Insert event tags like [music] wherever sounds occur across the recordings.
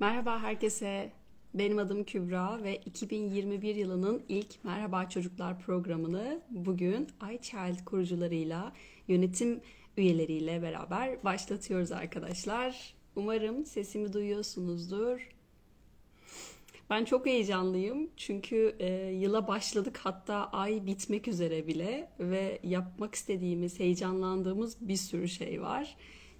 Merhaba herkese. Benim adım Kübra ve 2021 yılının ilk Merhaba Çocuklar programını bugün iChild kurucularıyla, yönetim üyeleriyle beraber başlatıyoruz arkadaşlar. Umarım sesimi duyuyorsunuzdur. Ben çok heyecanlıyım çünkü e, yıla başladık hatta ay bitmek üzere bile ve yapmak istediğimiz, heyecanlandığımız bir sürü şey var.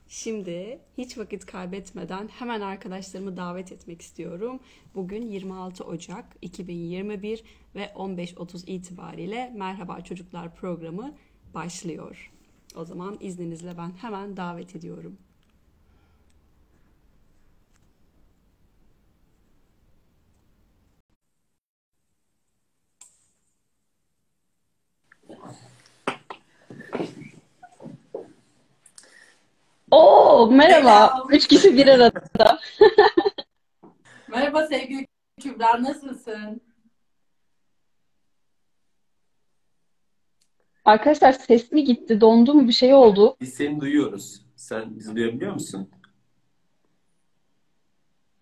Şimdi hiç vakit kaybetmeden hemen arkadaşlarımı davet etmek istiyorum. Bugün 26 Ocak 2021 ve 15.30 itibariyle Merhaba Çocuklar programı başlıyor. O zaman izninizle ben hemen davet ediyorum. Oo, merhaba. Selam. Üç kişi bir arada. [laughs] merhaba sevgili Kübra, nasılsın? Arkadaşlar ses mi gitti? Dondu mu? Bir şey oldu. Biz seni duyuyoruz. Sen bizi duyabiliyor musun?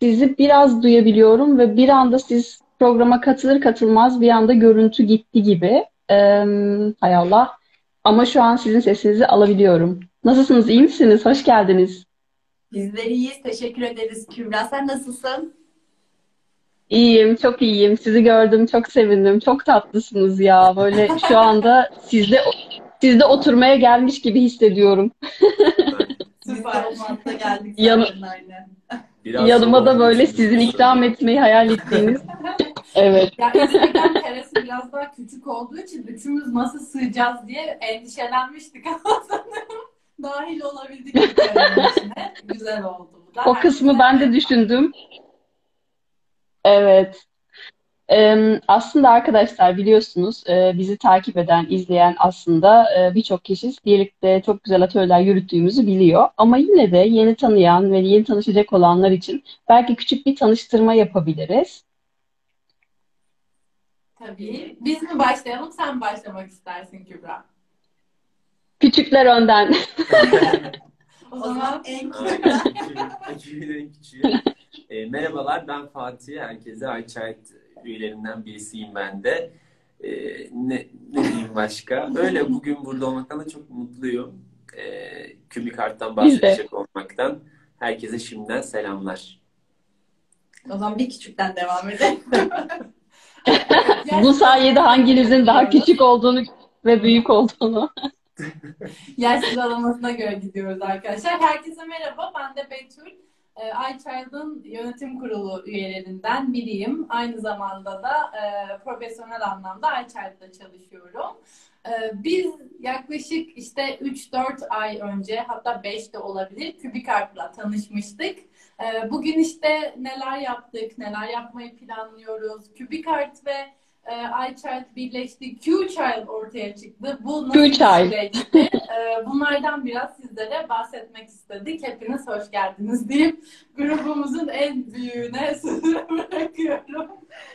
Sizi biraz duyabiliyorum ve bir anda siz programa katılır katılmaz bir anda görüntü gitti gibi. Ee, hay Allah. Ama şu an sizin sesinizi alabiliyorum. Nasılsınız? İyi misiniz? Hoş geldiniz. Bizler iyiyiz. Teşekkür ederiz Kübra. Sen nasılsın? İyiyim, çok iyiyim. Sizi gördüm, çok sevindim. Çok tatlısınız ya. Böyle [laughs] şu anda sizde sizde oturmaya gelmiş gibi hissediyorum. [laughs] Süper. Biz geldik. Yan, yanıma da böyle sizin ikram etmeyi hayal ettiğiniz. [laughs] evet. Ya Instagram karesi biraz daha küçük olduğu için üçümüz nasıl sığacağız diye endişelenmiştik ama sanırım dahil olabildik içine. [laughs] Güzel oldu. Bu da o kısmı ben de düşündüm. Evet. Ee, aslında arkadaşlar biliyorsunuz e, bizi takip eden, izleyen aslında e, birçok kişi birlikte çok güzel atölyeler yürüttüğümüzü biliyor. Ama yine de yeni tanıyan ve yeni tanışacak olanlar için belki küçük bir tanıştırma yapabiliriz. Tabii. Biz mi başlayalım, sen başlamak istersin Kübra? Küçükler önden. [laughs] o zaman en küçük. [laughs] en küçüğü. E, merhabalar ben Fatih. Herkese iChat üyelerinden birisiyim ben de. E, ne, ne diyeyim başka? Öyle bugün burada olmaktan da çok mutluyum. E, Kübik Art'tan bahsedecek olmaktan. Herkese şimdiden selamlar. O zaman bir küçükten devam edelim. [laughs] Bu sayede hanginizin daha küçük olduğunu ve büyük olduğunu. Yaş sıralamasına göre gidiyoruz arkadaşlar. Herkese merhaba. Ben de Betül. E, iChild'ın yönetim kurulu üyelerinden biriyim. Aynı zamanda da e, profesyonel anlamda iChild'da çalışıyorum. E, biz yaklaşık işte 3-4 ay önce hatta 5 de olabilir Kübikart'la tanışmıştık. E, bugün işte neler yaptık, neler yapmayı planlıyoruz. Kübikart ve e, iChild birleşti, Q-Child ortaya çıktı. Bu nasıl Q-Child. e, bunlardan biraz sizlere bahsetmek istedik. Hepiniz hoş geldiniz deyip grubumuzun en büyüğüne [laughs] sözü bırakıyorum.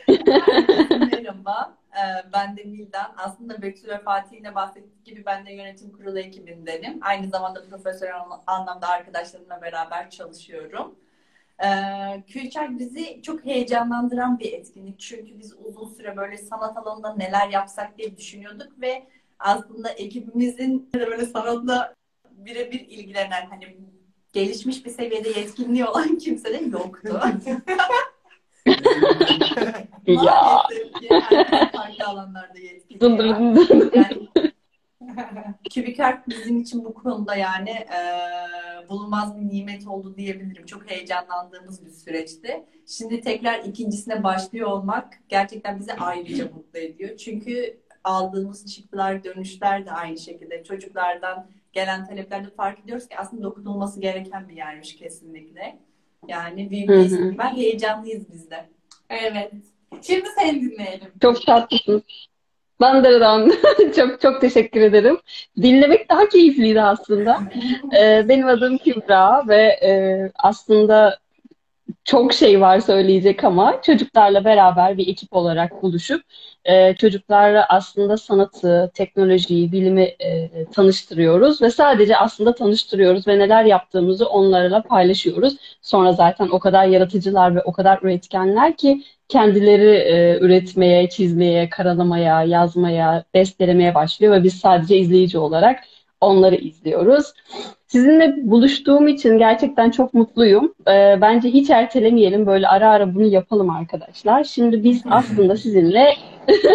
[laughs] Merhaba. Ee, ben de Mildan. Aslında Betül ve Fatih'in bahsettiği gibi ben de yönetim kurulu ekibindenim. Aynı zamanda profesyonel anlamda arkadaşlarımla beraber çalışıyorum. Ee, bizi çok heyecanlandıran bir etkinlik. Çünkü biz uzun süre böyle sanat alanında neler yapsak diye düşünüyorduk ve aslında ekibimizin böyle sanatla birebir ilgilenen hani gelişmiş bir seviyede yetkinliği olan [laughs] kimse de yoktu. [laughs] ya. Maalesef ki farklı alanlarda yetkili. Yani, [laughs] Kübikart bizim için bu konuda yani e, bulunmaz bir nimet oldu diyebilirim. Çok heyecanlandığımız bir süreçti. Şimdi tekrar ikincisine başlıyor olmak gerçekten bizi ayrıca mutlu ediyor. Çünkü aldığımız çıktılar, dönüşler de aynı şekilde. Çocuklardan gelen taleplerde fark ediyoruz ki aslında dokunulması gereken bir yermiş kesinlikle. Yani büyük bir ben heyecanlıyız biz de. Evet. Şimdi seni dinleyelim. Çok tatlısın. Bandırdan [laughs] çok çok teşekkür ederim. Dinlemek daha keyifliydi aslında. [laughs] Ee, benim adım Kübra ve e, aslında çok şey var söyleyecek ama çocuklarla beraber bir ekip olarak buluşup e, çocuklarla aslında sanatı, teknolojiyi, bilimi e, tanıştırıyoruz ve sadece aslında tanıştırıyoruz ve neler yaptığımızı onlarla paylaşıyoruz. Sonra zaten o kadar yaratıcılar ve o kadar üretkenler ki kendileri e, üretmeye, çizmeye, karalamaya, yazmaya, bestelemeye başlıyor ve biz sadece izleyici olarak onları izliyoruz. Sizinle buluştuğum için gerçekten çok mutluyum. Ee, bence hiç ertelemeyelim. Böyle ara ara bunu yapalım arkadaşlar. Şimdi biz aslında sizinle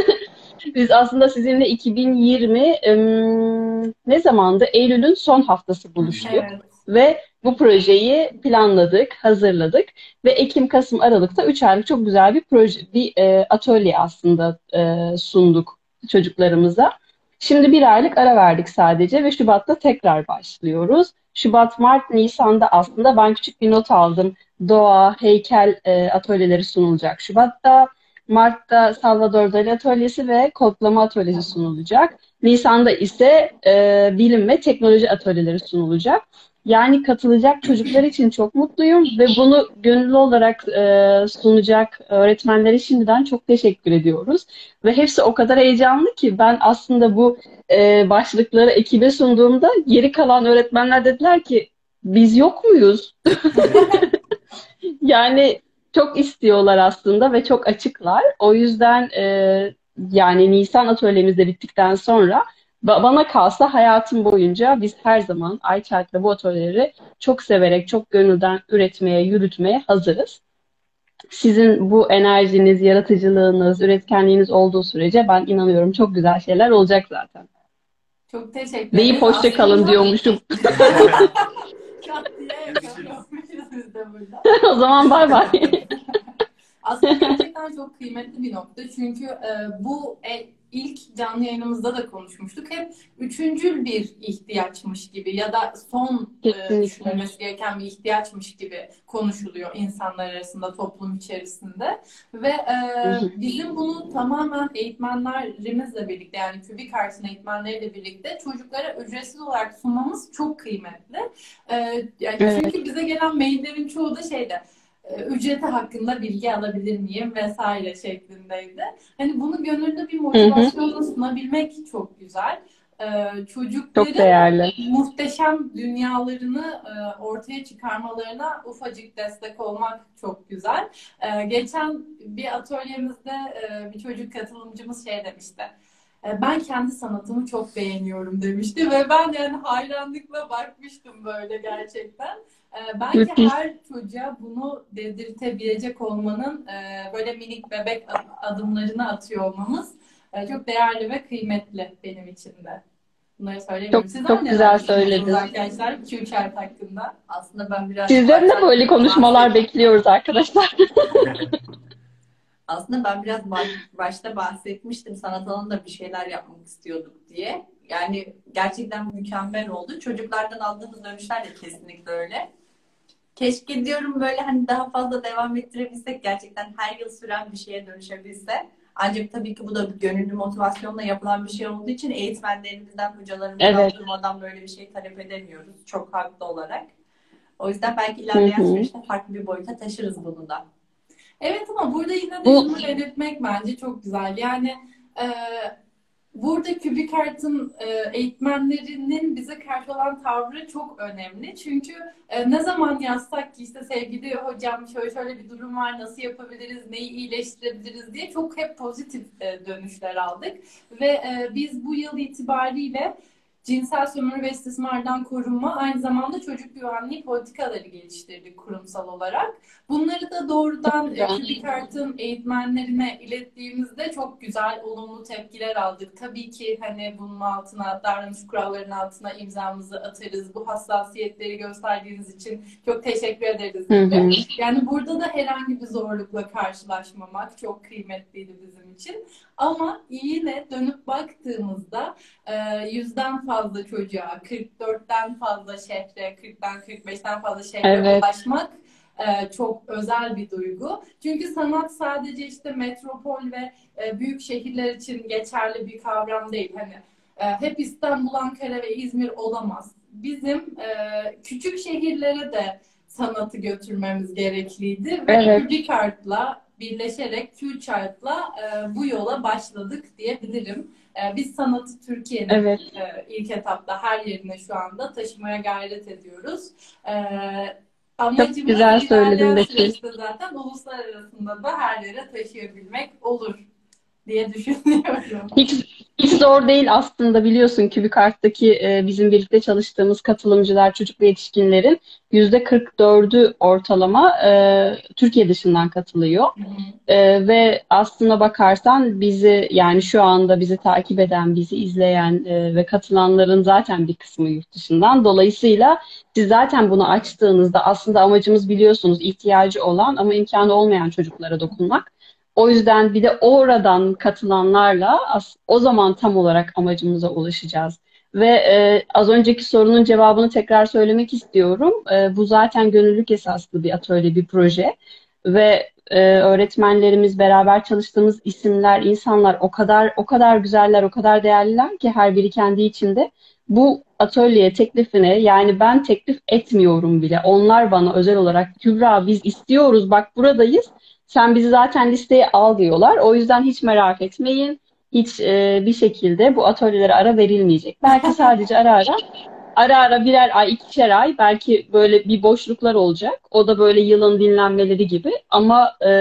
[laughs] biz aslında sizinle 2020 ım, ne zamandı? Eylül'ün son haftası buluştuk Evet. ve bu projeyi planladık, hazırladık ve Ekim, Kasım, Aralık'ta 3 aylık çok güzel bir proje, bir e, atölye aslında e, sunduk çocuklarımıza. Şimdi bir aylık ara verdik sadece ve Şubat'ta tekrar başlıyoruz. Şubat, Mart, Nisan'da aslında ben küçük bir not aldım. Doğa, heykel e, atölyeleri sunulacak Şubat'ta. Mart'ta Salvador Dali atölyesi ve kodlama atölyesi sunulacak. Nisan'da ise e, bilim ve teknoloji atölyeleri sunulacak. Yani katılacak çocuklar için çok mutluyum ve bunu gönüllü olarak e, sunacak öğretmenlere şimdiden çok teşekkür ediyoruz. Ve hepsi o kadar heyecanlı ki ben aslında bu e, başlıkları ekibe sunduğumda geri kalan öğretmenler dediler ki biz yok muyuz? [laughs] Yani çok istiyorlar aslında ve çok açıklar. O yüzden e, yani Nisan atölyemiz de bittikten sonra bana kalsa hayatım boyunca biz her zaman bu atölyeleri çok severek, çok gönülden üretmeye, yürütmeye hazırız. Sizin bu enerjiniz, yaratıcılığınız, üretkenliğiniz olduğu sürece ben inanıyorum çok güzel şeyler olacak zaten. Çok teşekkür Deyip ederiz. hoşça kalın diyormuşum. [laughs] [laughs] O zaman bay bay. Aslında gerçekten çok kıymetli bir nokta. Çünkü e, bu e, ilk canlı yayınımızda da konuşmuştuk. Hep üçüncül bir ihtiyaçmış gibi ya da son e, düşünülmesi gereken bir ihtiyaçmış gibi konuşuluyor insanlar arasında, toplum içerisinde. Ve e, bizim bunu tamamen eğitmenlerimizle birlikte yani Kübik Art'ın eğitmenleriyle birlikte çocuklara ücretsiz olarak sunmamız çok kıymetli. E, yani Evet. Çünkü bize gelen maillerin çoğu da şeyde ücreti hakkında bilgi alabilir miyim vesaire şeklindeydi. Hani bunu gönüllü bir motivasyonla sunabilmek çok güzel. Ee, Çok çocukların değerli. muhteşem dünyalarını e, ortaya çıkarmalarına ufacık destek olmak çok güzel. Ee, geçen bir atölyemizde e, bir çocuk katılımcımız şey demişti. E, Ben kendi sanatımı çok beğeniyorum demişti ve ben yani hayranlıkla bakmıştım böyle gerçekten. E, Belki her çocuğa bunu dedirtebilecek olmanın e, böyle minik bebek ad- adımlarını atıyor olmamız e, çok değerli ve kıymetli benim için de. Bunları söyleyebilirim. Çok- Sizler çok güzel söylediniz. arkadaşlar Q-Chart hakkında? Aslında ben biraz Sizden de böyle konuşmalar bekliyoruz arkadaşlar. [laughs] Aslında ben biraz baş- başta bahsetmiştim. Sanat alanında bir şeyler yapmak istiyorduk diye. Yani gerçekten mükemmel oldu. Çocuklardan aldığımız dönüşler de kesinlikle öyle. Keşke diyorum böyle hani daha fazla devam ettirebilsek gerçekten her yıl süren bir şeye dönüşebilse. Ancak tabii ki bu da bir gönüllü motivasyonla yapılan bir şey olduğu için eğitmenlerimizden, hocalarımızdan Evet. durmadan böyle bir şey talep edemiyoruz. Çok haklı olarak. O yüzden belki ilerleyen süreçte farklı bir boyuta taşırız bunu da. Evet ama burada yine de şunu belirtmek bence çok güzel. Yani e, burada Kübik Art'ın e, eğitmenlerinin bize karşı olan tavrı çok önemli. Çünkü e, ne zaman yazsak ki işte sevgili hocam şöyle şöyle bir durum var nasıl yapabiliriz, neyi iyileştirebiliriz diye çok hep pozitif e, dönüşler aldık. Ve e, biz bu yıl itibariyle cinsel sömürü ve istismardan korunma aynı zamanda çocuk güvenliği politikaları geliştirdik kurumsal olarak. Bunları da doğrudan Güzel. e, Kübik Art'ın eğitmenlerine ilettiğimizde çok güzel, olumlu tepkiler aldık. Tabii ki hani bunun altına, davranış kurallarının altına imzamızı atarız. Bu hassasiyetleri gösterdiğiniz için çok teşekkür ederiz. Hı hı. Yani burada da herhangi bir zorlukla karşılaşmamak çok kıymetliydi bizim için. Ama yine dönüp baktığımızda e, yüzden fazla çocuğa, 44'ten fazla şehre, 40'tan 45'ten fazla şehre Evet. ulaşmak e, çok özel bir duygu. Çünkü sanat sadece işte metropol ve e, büyük şehirler için geçerli bir kavram değil. Hani e, hep İstanbul, Ankara ve İzmir olamaz. Bizim e, küçük şehirlere de sanatı götürmemiz gerekliydi. Ve Evet. Ubicart'la birleşerek Q-Chart'la e, bu yola başladık diyebilirim. E, biz sanatı Türkiye'nin Evet. e, ilk etapta her yerine şu anda taşımaya gayret ediyoruz. E, amacımız Çok güzel söyledin Betül. zaten uluslararasında da her yere taşıyabilmek olur diye düşünüyorum. Hiç, hiç zor değil aslında biliyorsun KübiKart'taki e, bizim birlikte çalıştığımız katılımcılar, çocuk ve yetişkinlerin %44'ü ortalama e, Türkiye dışından katılıyor. Hı hı. E, ve aslına bakarsan bizi yani şu anda bizi takip eden, bizi izleyen e, ve katılanların zaten bir kısmı yurt dışından. Dolayısıyla siz zaten bunu açtığınızda aslında amacımız biliyorsunuz ihtiyacı olan ama imkanı olmayan çocuklara dokunmak. O yüzden bir de oradan katılanlarla o zaman tam olarak amacımıza ulaşacağız. Ve e, az önceki sorunun cevabını tekrar söylemek istiyorum. E, bu zaten gönüllülük esaslı bir atölye, bir proje. Ve e, öğretmenlerimiz, beraber çalıştığımız isimler, insanlar o kadar o kadar güzeller, o kadar değerliler ki her biri kendi içinde. Bu atölyeye teklifine yani ben teklif etmiyorum bile. Onlar bana özel olarak Kübra biz istiyoruz bak buradayız. Sen bizi zaten listeye al diyorlar. O yüzden hiç merak etmeyin. Hiç e, bir şekilde bu atölyelere ara verilmeyecek. Belki sadece ara ara ara ara birer ay, ikişer ay belki böyle bir boşluklar olacak. O da böyle yılın dinlenmeleri gibi. Ama e,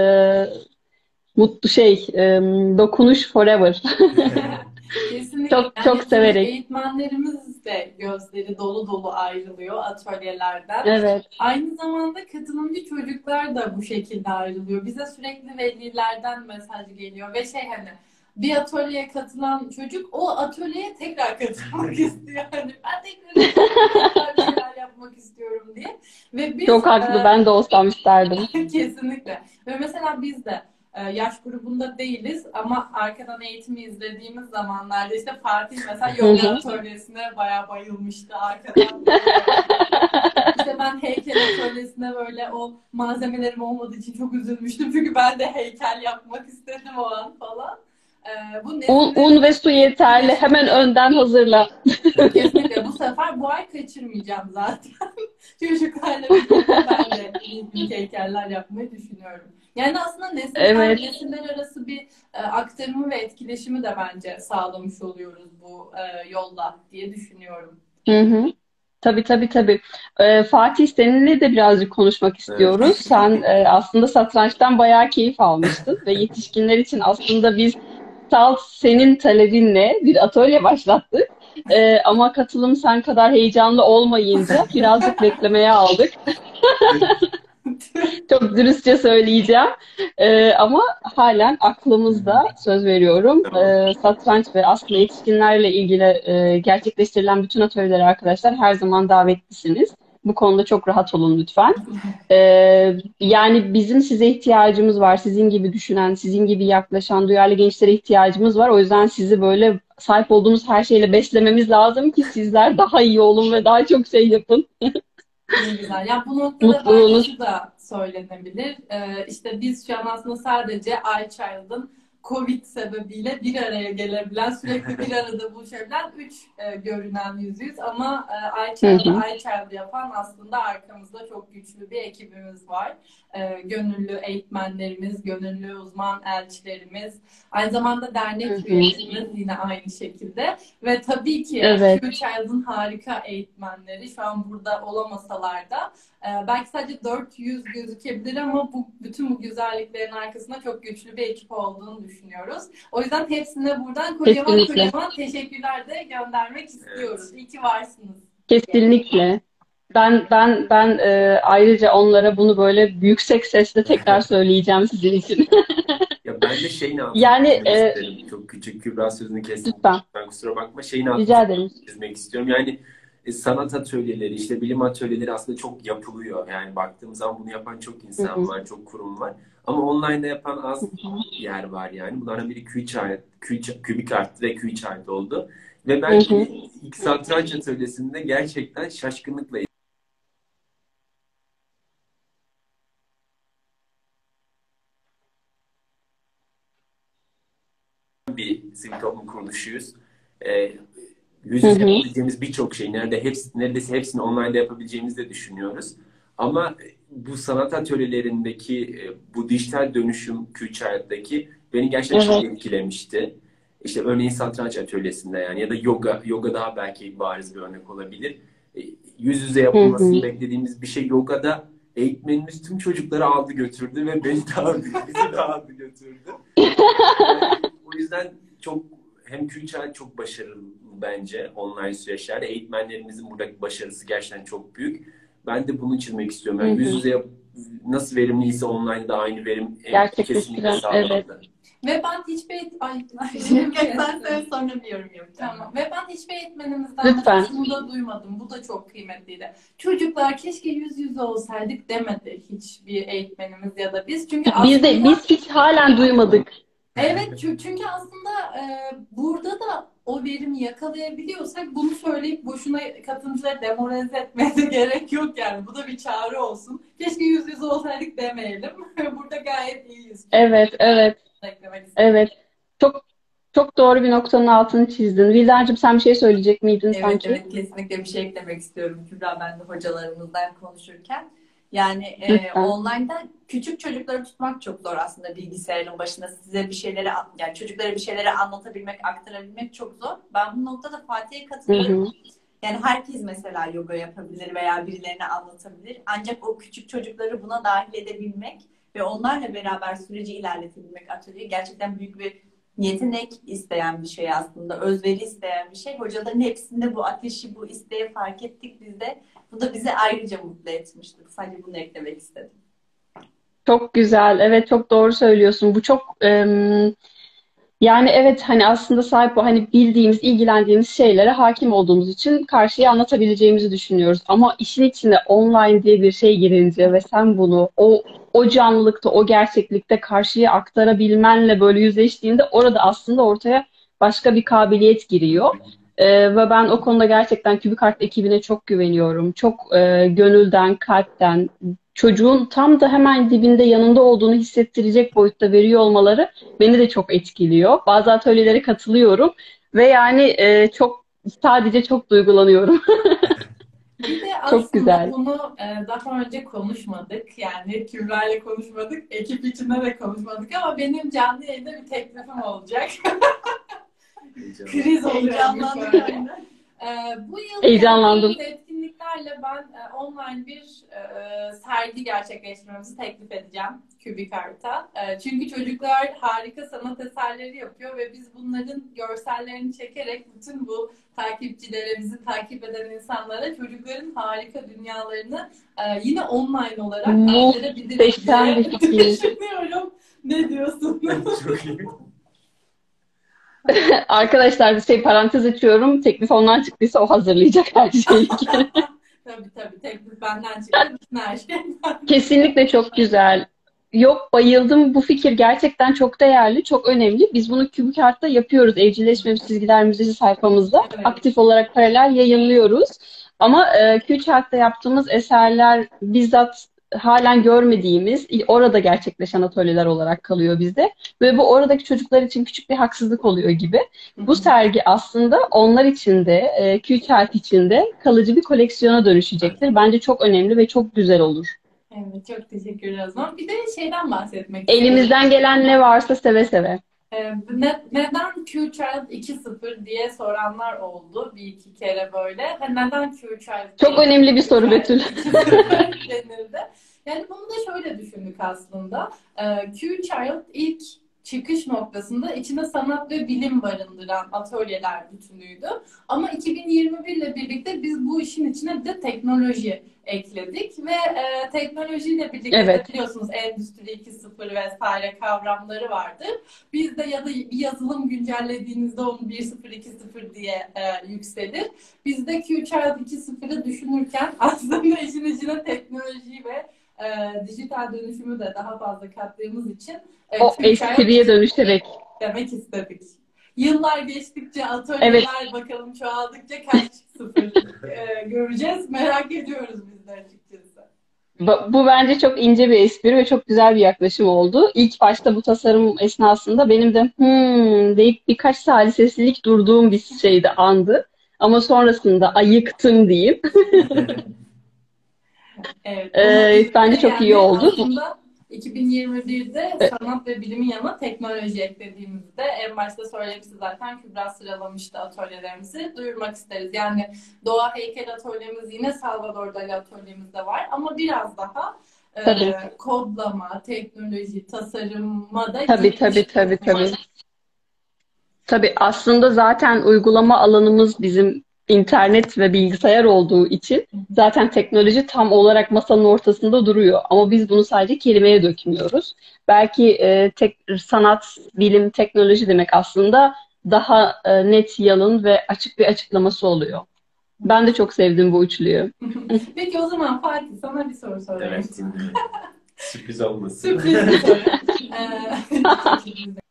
mutlu şey, e, dokunuş forever. [laughs] Kesinlikle. Çok- Yani çok severek. Eğitmenlerimiz de gözleri dolu dolu ayrılıyor atölyelerden. Evet. Aynı zamanda katılımcı çocuklar da bu şekilde ayrılıyor. Bize sürekli velilerden mesaj geliyor ve şey hani bir atölyeye katılan çocuk o atölyeye tekrar katılmak istiyor. Hani ben tekrar bir şeyler yapmak istiyorum diye. Ve biz Çok haklı. e, Ben de olsam isterdim. [laughs] Kesinlikle. Ve mesela biz de yaş grubunda değiliz ama arkadan eğitimi izlediğimiz zamanlarda işte Fatih mesela [laughs] yoga atölyesine bayağı bayılmıştı arkadan. [laughs] işte ben heykel atölyesine böyle o malzemelerim olmadığı için çok üzülmüştüm. Çünkü ben de heykel yapmak istedim o an falan. E, bu Un, un ve su yeterli. Hemen önden hazırla. Kesinlikle bu sefer bu ay kaçırmayacağım zaten. [laughs] Çocuklarla birlikte heykeller yapmayı düşünüyorum. Yani aslında nesiller, Evet. nesiller arası bir e, aktarımı ve etkileşimi de bence sağlamış oluyoruz bu e, yolla diye düşünüyorum. Hı hı. Tabii tabii tabii. Ee, Fatih seninle de birazcık konuşmak istiyoruz. Sen e, aslında satrançtan bayağı keyif almıştın ve yetişkinler için aslında biz salt senin talebinle bir atölye başlattık. Ee, ama katılım sen kadar heyecanlı olmayınca birazcık beklemeye aldık. [laughs] [laughs] Çok dürüstçe söyleyeceğim. Ee, ama halen aklımızda söz veriyorum. Ee, satranç ve aslında yetişkinlerle ilgili e, gerçekleştirilen bütün atölyelere arkadaşlar her zaman davetlisiniz. Bu konuda çok rahat olun lütfen. Ee, yani bizim size ihtiyacımız var. Sizin gibi düşünen, sizin gibi yaklaşan duyarlı gençlere ihtiyacımız var. O yüzden sizi böyle sahip olduğumuz her şeyle beslememiz lazım ki sizler daha iyi olun ve daha çok şey yapın. [laughs] Ne güzel. Ya bu noktada Mutluluğunuz- belki şu da söylenebilir. Ee, işte biz şu an aslında sadece iChild'ın Covid sebebiyle bir araya gelebilen, sürekli bir [laughs] arada buluşabilen üç e, görünen yüzüyüz. Ama e, iChild'ı iChild yapan aslında arkamızda çok güçlü bir ekibimiz var. E, gönüllü eğitmenlerimiz, gönüllü uzman elçilerimiz, aynı zamanda dernek üyelerimiz yine aynı şekilde. Ve tabii ki Evet. Q-Child'ın harika eğitmenleri şu an burada olamasalar da belki sadece 400 gözükebilir ama bu bütün bu güzelliklerin arkasında çok güçlü bir ekip olduğunu düşünüyoruz. O yüzden hepsine buradan kocaman Kesinlikle. kocaman teşekkürler de göndermek istiyoruz. İyi ki varsınız. Kesinlikle. Ben ben ben e, ayrıca onlara bunu böyle yüksek sesle tekrar [laughs] söyleyeceğim sizin için. Ya ben de şeyin altını Yani, e, isterim. Çok küçük Kübra sözünü kestim. Lütfen. Ben kusura bakma. Şeyin altını Rica ederim. çizmek istiyorum. Yani sanat atölyeleri, işte bilim atölyeleri aslında çok yapılıyor. Yani baktığımız zaman bunu yapan çok insan var, çok kurum var. Ama online'da yapan az yer var yani. Bunlardan biri Q-Child, Q- Kubikart ve Q-Child oldu. Ve ben Hı hı. ilk satranç atölyesinde gerçekten şaşkınlıkla bir sivil toplum kuruluşuyuz. Ee, yüz yüze yapabileceğimiz birçok şey nerede hepsi, neredeyse hepsini online'da yapabileceğimizi de düşünüyoruz. Ama bu sanat atölyelerindeki e, bu dijital dönüşüm Q-Child'daki beni gerçekten çok etkilemişti. İşte örneğin satranç atölyesinde yani ya da yoga, yoga daha belki bariz bir örnek olabilir. E, Yüz yüze yapılmasını Hı hı. beklediğimiz bir şey yogada eğitmenimiz tüm çocukları aldı götürdü ve beni [laughs] de aldı, bizi de aldı götürdü. [laughs] O yüzden çok hem Q-Child çok başarılı bence online süreçlerde. Eğitmenlerimizin buradaki başarısı gerçekten çok büyük. Ben de bunu çizmek istiyorum. Yani Hı hı. yüz yüze nasıl verimliyse online da aynı verim e, Gerçekleştiren, kesinlikle sağlandı. evet. Ve ben hiçbir Ay, sen [laughs] söyle sonra bir yorum yapacağım. Tamam. Ve ben hiçbir eğitmenimizden Lütfen. de şunu da duymadım. Bu da çok kıymetliydi. Çocuklar keşke yüz yüze olsaydık demedi hiçbir eğitmenimiz ya da biz. Çünkü Biz de aslında- biz hiç halen duymadık. Evet çü- çünkü aslında e, burada da o verimi yakalayabiliyorsak bunu söyleyip boşuna katılımcıları demoralize etmeye de [laughs] gerek yok yani. Bu da bir çağrı olsun. Keşke yüz yüze olsaydık demeyelim. [laughs] burada gayet iyiyiz. Evet, evet, evet. Çok çok doğru bir noktanın altını çizdin. Vildancığım sen bir şey söyleyecek miydin Evet, sanki? evet kesinlikle bir şey eklemek istiyorum Kübra ben de hocalarımızdan konuşurken. Yani e, online'da küçük çocukları tutmak çok zor aslında bilgisayarın başında size bir şeyleri yani çocuklara bir şeyleri anlatabilmek, aktarabilmek çok zor. Ben bu noktada Fatih'e Hı katılıyorum. hı. Yani herkes mesela yoga yapabilir veya birilerine anlatabilir. Ancak o küçük çocukları buna dahil edebilmek ve onlarla beraber süreci ilerletebilmek atölye gerçekten büyük bir yetenek isteyen bir şey aslında. Özveri isteyen bir şey. Hocaların hepsinde bu ateşi, bu isteği fark ettik biz de. Bu da bizi ayrıca mutlu etmiştir. Sadece bunu eklemek istedim. Çok güzel. Evet çok doğru söylüyorsun. Bu çok em, yani evet hani aslında sahip o hani bildiğimiz, ilgilendiğimiz şeylere hakim olduğumuz için karşıya anlatabileceğimizi düşünüyoruz. Ama işin içine online diye bir şey girince ve sen bunu o o canlılıkta, o gerçeklikte karşıya aktarabilmenle böyle yüzleştiğinde orada aslında ortaya başka bir kabiliyet giriyor. Ee, ve ben o konuda gerçekten Kübikart ekibine çok güveniyorum. Çok e, gönülden, kalpten, çocuğun tam da hemen dibinde yanında olduğunu hissettirecek boyutta veriyor olmaları beni de çok etkiliyor. Bazı atölyelere katılıyorum ve yani e, çok sadece çok duygulanıyorum. [laughs] Bir de Çok güzel. bunu e, daha önce konuşmadık. Yani Kübra ile konuşmadık. Ekip içinde de konuşmadık ama benim canlı yayında bir teklifim olacak. [laughs] Kriz oluyor. Heyecanlandım Ee, bu yıl Heyecanlandım. etkinliklerle ben e, online bir e, sergi gerçekleştirmemizi teklif edeceğim Kübikart'a. E, çünkü çocuklar harika sanat eserleri yapıyor ve biz bunların görsellerini çekerek bütün bu takipçilere, bizi takip eden insanlara çocukların harika dünyalarını e, yine online olarak aktarabiliriz diye [laughs] düşünüyorum. Ne diyorsun? Çok iyi. [laughs] Arkadaşlar bir şey parantez açıyorum. Teklif ondan çıktıysa o hazırlayacak her şeyi. [laughs] tabii tabii teklif benden çıktı. Her şey Kesinlikle çok güzel. Yok bayıldım. Bu fikir gerçekten çok değerli, çok önemli. Biz bunu Kübikart'ta yapıyoruz. Evcilleşme Çizgiler Müzesi sayfamızda. Evet. Aktif olarak paralel yayınlıyoruz. Ama e, Küçükhart'ta yaptığımız eserler bizzat halen görmediğimiz, orada gerçekleşen atölyeler olarak kalıyor bizde. Ve bu oradaki çocuklar için küçük bir haksızlık oluyor gibi. Bu sergi aslında onlar için de, e, Küçükhart için de kalıcı bir koleksiyona dönüşecektir. Bence çok önemli ve çok güzel olur. Evet çok teşekkür ederim. o zaman. Bir de şeyden bahsetmek istiyorum. Elimizden gelen ne varsa seve seve. Ee, ne- neden Q-Child 2.0 diye soranlar oldu bir iki kere böyle. Neden Q-Child Çok önemli bir soru Betül. 2.0 denildi. Yani bunu da şöyle düşündük aslında. Ee, Q-Child ilk çıkış noktasında içinde sanat ve bilim barındıran atölyeler bütünüydü. Ama 2021 ile birlikte biz bu işin içine de teknoloji ekledik ve e, teknolojiyle birlikte Evet. biliyorsunuz Endüstri 2.0 vesaire kavramları vardır. Biz de ya da bir yazılım güncellediğinizde onu 1.0 2.0 diye e, yükselir. Biz de Q-Child 2.0'ı düşünürken [laughs] aslında işin içine teknoloji ve e, dijital dönüşümü de daha fazla kattığımız için e, O espriye dönüşerek. demek istedik. Yıllar geçtikçe atölyeler bakalım çoğaldıkça kaç sıfır e, göreceğiz. Merak ediyoruz biz de açıkçası. Bu bu bence çok ince bir espri ve çok güzel bir yaklaşım oldu. İlk başta bu tasarım esnasında benim de hmm deyip birkaç salisesilik durduğum bir şeydi, andı. Ama sonrasında ayıktım diyeyim. [laughs] Evet. Ee, Ama bence çok iyi yani oldu. Aslında 2021'de Evet. sanat ve bilimin yanına teknoloji eklediğimizde en başta söylemişti zaten Kübra sıralamıştı atölyelerimizi. Duyurmak isteriz. Yani doğa heykel atölyemiz yine Salvador Dali atölyemizde var ama biraz daha e, Tabii. kodlama, teknoloji, tasarıma da Tabii tabii tabii tabii. Tabii aslında zaten uygulama alanımız bizim internet ve bilgisayar olduğu için zaten teknoloji tam olarak masanın ortasında duruyor. Ama biz bunu sadece kelimeye dökmüyoruz. Belki e, tek, sanat, bilim, teknoloji demek aslında daha e, net, yalın ve açık bir açıklaması oluyor. Ben de çok sevdim bu üçlüyü. [laughs] Peki o zaman Fatih sana bir soru sorayım. Evet. [laughs] Sürpriz olmasın. Sürpriz bir soru. [laughs]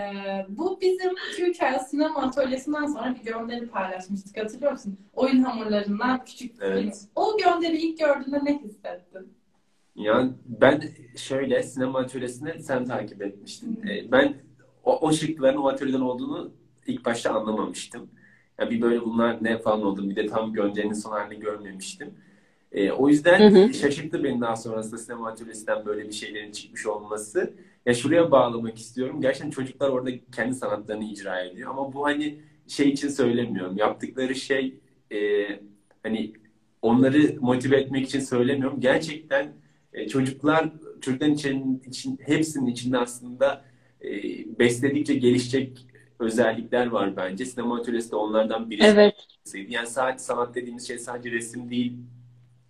Ee, bu bizim 2-3 ay sinema atölyesinden sonra bir gönderi paylaşmıştık hatırlıyor musun? Oyun hamurlarından küçük bir Evet. O gönderi ilk gördüğünde ne hissettin? Yani ben şöyle sinema atölyesini sen takip etmiştin. Ee, Ben o, o şıkların o atölyeden olduğunu ilk başta anlamamıştım. Ya bir böyle bunlar ne falan oldu. Bir de tam gönderinin son halini görmemiştim. Ee, o yüzden Hı hı. şaşırttı beni daha sonrasında sinema atölyesinden böyle bir şeylerin çıkmış olması. Ya şuraya bağlamak istiyorum. Gerçekten çocuklar orada kendi sanatlarını icra ediyor. Ama bu hani şey için söylemiyorum. Yaptıkları şey e, hani onları motive etmek için söylemiyorum. Gerçekten e, çocuklar çocukların için, için hepsinin içinde aslında e, besledikçe gelişecek özellikler var bence. Sinema atölyesi de onlardan birisi. Evet, Yani sadece sanat dediğimiz şey sadece resim değil,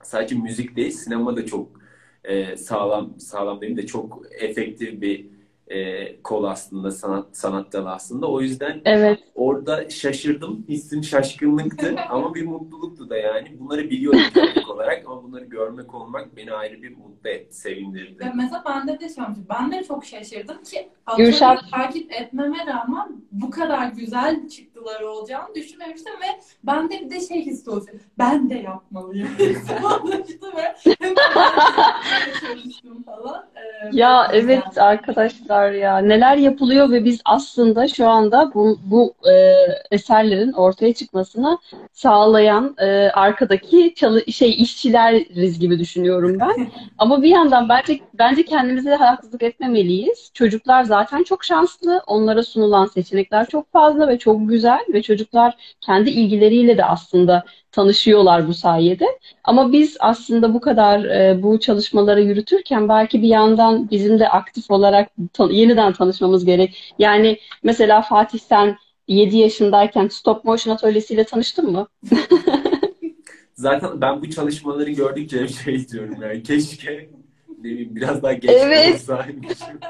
sadece müzik değil, sinema da çok e, sağlam, sağlam değil de çok efektif bir e, kol aslında, sanat, sanat dalı aslında. O yüzden evet. orada şaşırdım, hissim şaşkınlıktı [laughs] ama bir mutluluktu da yani. Bunları biliyorum teknik olarak ama bunları görmek olmak beni ayrı bir mutlu etti, sevindirdi. Ve mesela bende de şey olmuş. Ben de çok şaşırdım ki Gülşah- atölyeyi takip etmeme rağmen bu kadar güzel çıktıları olacağını düşünmemiştim ve bende bir de şey hissi oldu. Ben de yapmalıyım. [laughs] Olmuştu ve ben de çalıştım falan. Ya evet arkadaşlar ya neler yapılıyor ve biz aslında şu anda bu, bu e, eserlerin ortaya çıkmasını sağlayan e, arkadaki çalı şey işçileriz gibi düşünüyorum ben. [laughs] Ama bir yandan bence bence kendimize de haksızlık etmemeliyiz. Çocuklar zaten çok şanslı. Onlara sunulan seçenekler çok fazla ve çok güzel ve çocuklar kendi ilgileriyle de aslında tanışıyorlar bu sayede. Ama biz aslında bu kadar e, bu çalışmaları yürütürken belki bir yandan bizim de aktif olarak tan- yeniden tanışmamız gerek. Yani mesela Fatih sen 7 yaşındayken stop motion atölyesiyle tanıştın mı? [laughs] Zaten ben bu çalışmaları gördükçe hep şey diyorum yani keşke ne bileyim biraz daha geç Evet. olsaymışım.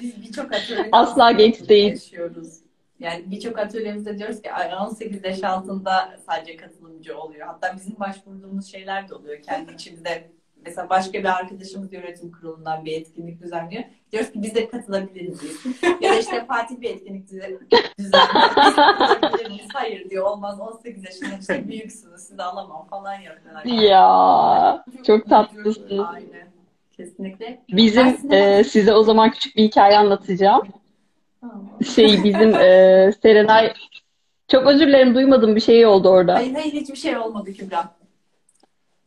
Biz birçok atölyede Asla bunu değil. yaşıyoruz. Yani birçok atölyemizde diyoruz ki "Ay, 18 yaş altında sadece katılımcı oluyor. Hatta bizim başvurduğumuz şeyler de oluyor kendi içimizde. Mesela başka bir arkadaşımız yönetim kurulundan bir etkinlik düzenliyor. Diyoruz ki biz de katılabilir miyiz? [laughs] ya da işte Fatih bir etkinlik düze- düzenliyor. Biz? [laughs] Hayır diyor olmaz 18 yaşında işte büyüksünüz sizi alamam falan yapıyorlar. Ya çok tatlısınız. Aynen. Kesinlikle. Bizim e, size o zaman küçük bir hikaye anlatacağım. [laughs] Şey bizim e, Serenay çok özür dilerim duymadım bir şey oldu orada. Hayır hayır hiçbir şey olmadı Kübra.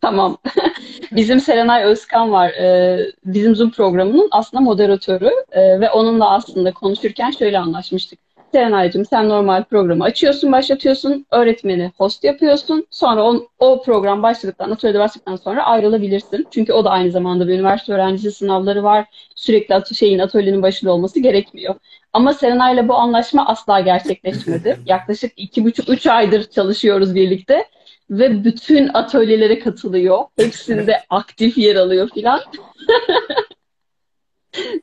Tamam. [laughs] Bizim Serenay Özkan var. Ee, bizim Zoom programının aslında moderatörü Ee, ve onunla aslında konuşurken şöyle anlaşmıştık. Serenay'cığım sen normal programı açıyorsun, başlatıyorsun, öğretmeni host yapıyorsun. Sonra o, o program başladıktan, atölyede başladıktan sonra ayrılabilirsin. Çünkü o da aynı zamanda bir üniversite öğrencisi sınavları var. Sürekli atı, şeyin atölyenin başında olması gerekmiyor. Ama Serenay'la bu anlaşma asla gerçekleşmedi. [laughs] Yaklaşık iki buçuk, üç aydır çalışıyoruz birlikte ve bütün atölyelere katılıyor. Hepsinde [laughs] aktif yer alıyor filan. [laughs]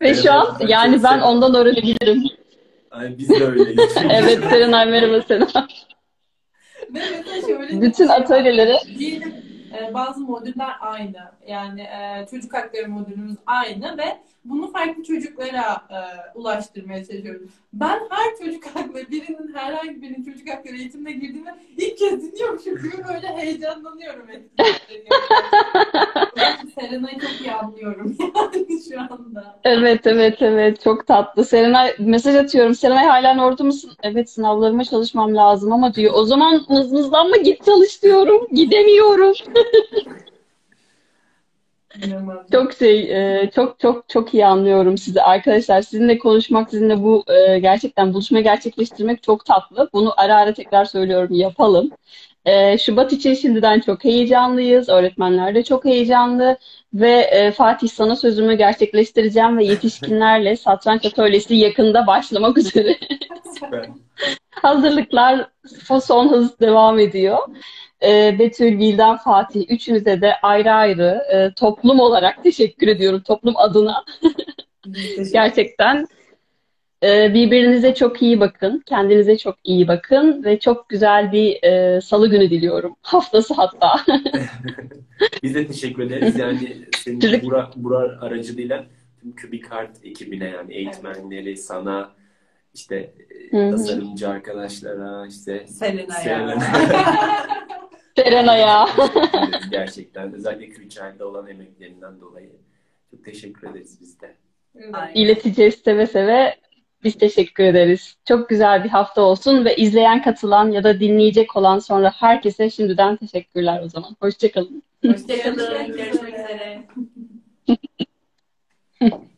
Ve şu an Evet, yani ben ondan öğrenebilirim. Ay, biz de öyleyiz. [laughs] Evet Serenay merhaba Serenay. Ve mesela şöyle bir Bütün şey atölyelere Diyelim e, bazı modüller aynı. Yani e, çocuk hakları modülümüz aynı ve bunu farklı çocuklara e, ulaştırmaya çalışıyoruz. Ben her çocuk hakları, birinin herhangi birinin çocuk hakları eğitimine girdiğinde ilk kez dinliyormuşum gibi böyle heyecanlanıyorum. [laughs] Serena'yı çok iyi anlıyorum [laughs] yani şu anda. Evet evet evet çok tatlı. Serenay mesaj atıyorum. Serenay halen orada mısın? Evet sınavlarıma çalışmam lazım ama diyor. O zaman mızmızlanma git çalış diyorum. Gidemiyorum. [laughs] Çok şey, e, çok çok çok iyi anlıyorum sizi arkadaşlar. Sizinle konuşmak, sizinle bu e, gerçekten buluşma gerçekleştirmek çok tatlı. Bunu ara ara tekrar söylüyorum, yapalım. E, Şubat için şimdiden çok heyecanlıyız. Öğretmenler de çok heyecanlı. Ve e, Fatih sana sözümü gerçekleştireceğim ve yetişkinlerle [laughs] satranç atölyesi yakında başlamak üzere. Süper. [laughs] Hazırlıklar son hız devam ediyor. E, Betül, Vildan, Fatih üçünüze de ayrı ayrı e, toplum olarak teşekkür ediyorum. Toplum adına. [laughs] Gerçekten birbirinize çok iyi bakın. Kendinize çok iyi bakın ve çok güzel bir e, salı günü diliyorum. [laughs] Haftası hatta. [laughs] Biz de teşekkür ederiz. Yani senin Burak, Burak aracılığıyla tüm Kübikart ekibine yani eğitmenleri, sana işte e, tasarımcı arkadaşlara işte Selena'ya. Selena. [laughs] Serenay'a. Gerçekten özellikle Küçük'de olan emeklerinden dolayı çok teşekkür ederiz biz de. Aynen. İleteceğiz seve seve. Biz teşekkür ederiz. Çok güzel bir hafta olsun ve izleyen, katılan ya da dinleyecek olan sonra herkese şimdiden teşekkürler o zaman. Hoşçakalın. Hoşçakalın. Görüşmek üzere. [laughs]